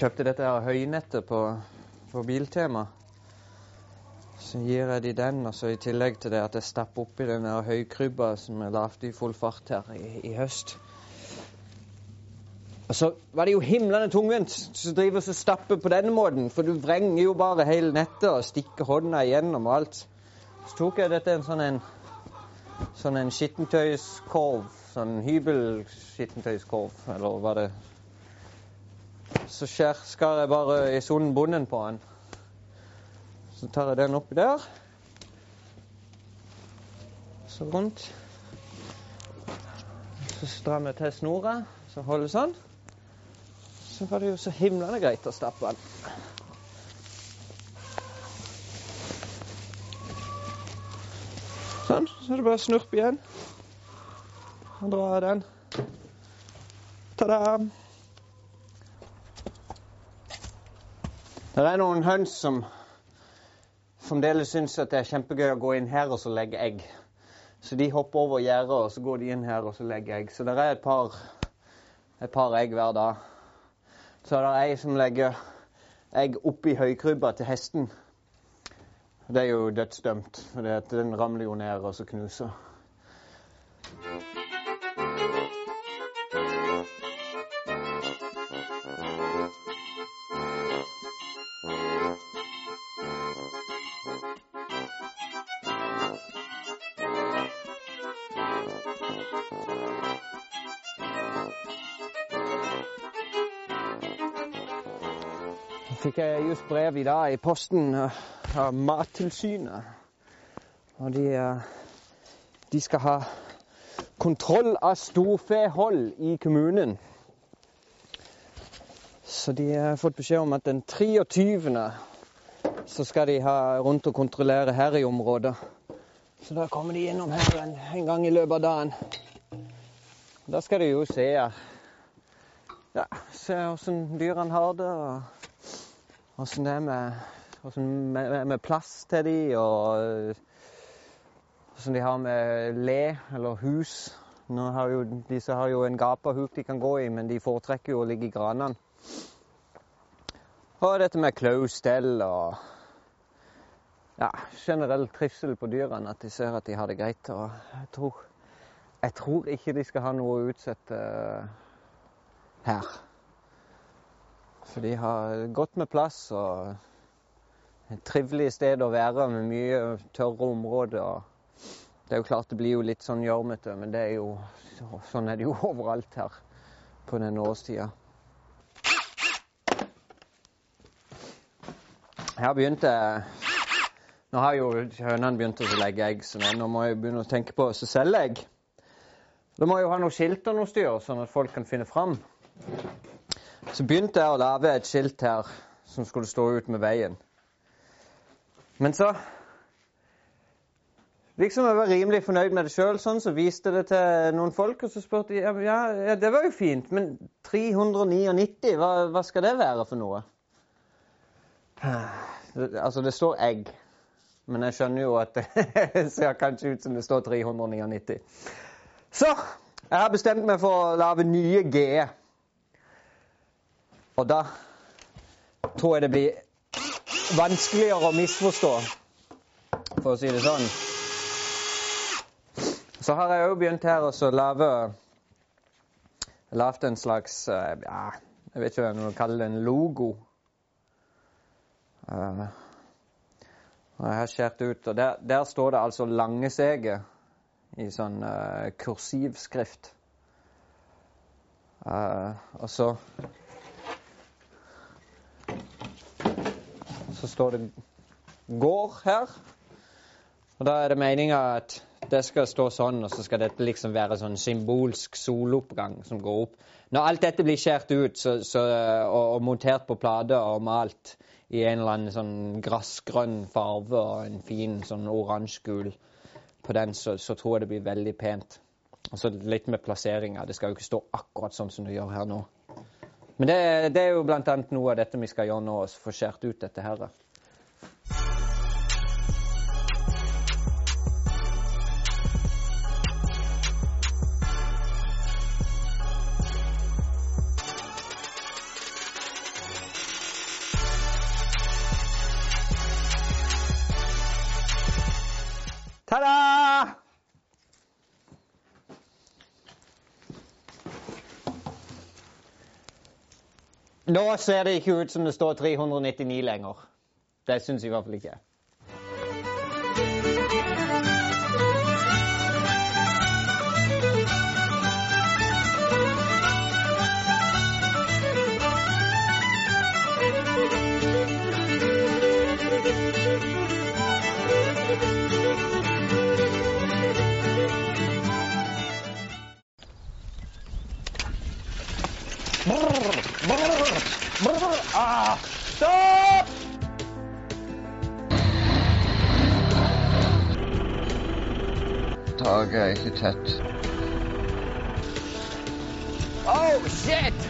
Her. Kjøpte dette her høynettet på, på Biltema. Så gir jeg de den, og så i tillegg til det at jeg stapper oppi den der høykrybba som jeg lagde i full fart her i, i høst. Og så var det jo himlende tungvint som driver og stapper på denne måten, for du vrenger jo bare hele nettet og stikker hånda igjennom og alt. Så tok jeg dette en sånn en, sånn en skittentøyskorv, sånn hybelskittentøyskorv, eller hva det Så skjer, jeg bare i sonen bonden på den. Så tar jeg den oppi der. Så rundt. Så strammer jeg til snora, så holder sånn. Så var det jo så himlende greit å stappe den. Sånn. Så er det bare å snurpe igjen. Og dra av den. Ta-da! Det er noen høns som fremdeles syns at det er kjempegøy å gå inn her og så legge egg. Så de hopper over gjerdet, og så går de inn her og så legger egg. Så det er et par, et par egg hver dag. Så er det ei som legger egg oppi høykrybba til hesten. Det er jo dødsdømt, for den ramler jo ned og så knuser. Fikk jeg just brev i dag i posten eh, av Mattilsynet. Og de, eh, de skal ha kontroll av storfehold i kommunen. Så de har fått beskjed om at den 23. så skal de ha rundt og kontrollere her i området. Så da kommer de innom her en, en gang i løpet av dagen. Da skal de jo se ja, se åssen dyrene har det. og Åssen det er med, med, med plass til de, og åssen de har med le eller hus. Nå har jo, disse har jo en gapahuk de kan gå i, men de foretrekker jo å ligge i granene. Og dette med klaustell og ja, generell trivsel på dyrene. At de ser at de har det greit. Og jeg tror, jeg tror ikke de skal ha noe å utsette her. For de har godt med plass og et trivelig sted å være med mye tørre områder. Og det er jo klart det blir jo litt sånn gjørmete, men det er jo, sånn er det jo overalt her på denne årstida. Her begynte Nå har jo hønene begynt å legge egg, så nå må jeg begynne å tenke på å selge egg. Da må jeg jo ha noe skilt og noe styr, sånn at folk kan finne fram. Så begynte jeg å lage et skilt her som skulle stå ut med veien. Men så Liksom jeg var rimelig fornøyd med det sjøl, sånn, så viste det til noen folk. Og så spurte de ja, ja, det var jo fint, men 399, hva, hva skal det være for noe? Altså, det står egg. Men jeg skjønner jo at det ser kanskje ut som det står 399. Så jeg har bestemt meg for å lage nye G. Og da tror jeg det blir vanskeligere å misforstå, for å si det sånn. Så har jeg òg begynt her å lage Lagd en slags ja, Jeg vet ikke hva man kaller det, en logo. Uh, jeg har skåret ut, og der, der, står det altså 'Langeseget' i sånn uh, kursivskrift. Uh, og så Så står det 'gård' her. Og da er det meninga at det skal stå sånn, og så skal dette liksom være sånn symbolsk soloppgang som går opp. Når alt dette blir skåret ut så, så, og, og, montert på plate og malt i en eller annen sånn grassgrønn farve og en fin sånn oransje-gul på den, så, så, tror jeg det blir veldig pent. Og så litt med plasseringa. Det skal jo ikke stå akkurat sånn som det gjør her nå. Men det, det er jo bl.a. noe av dette vi skal gjøre nå, å få skåret ut dette her. Nå ser det ikke ut som det står 399 lenger. Det syns i hvert fall ikke Ah, stopp! Taket er ikke tett. Oh, shit!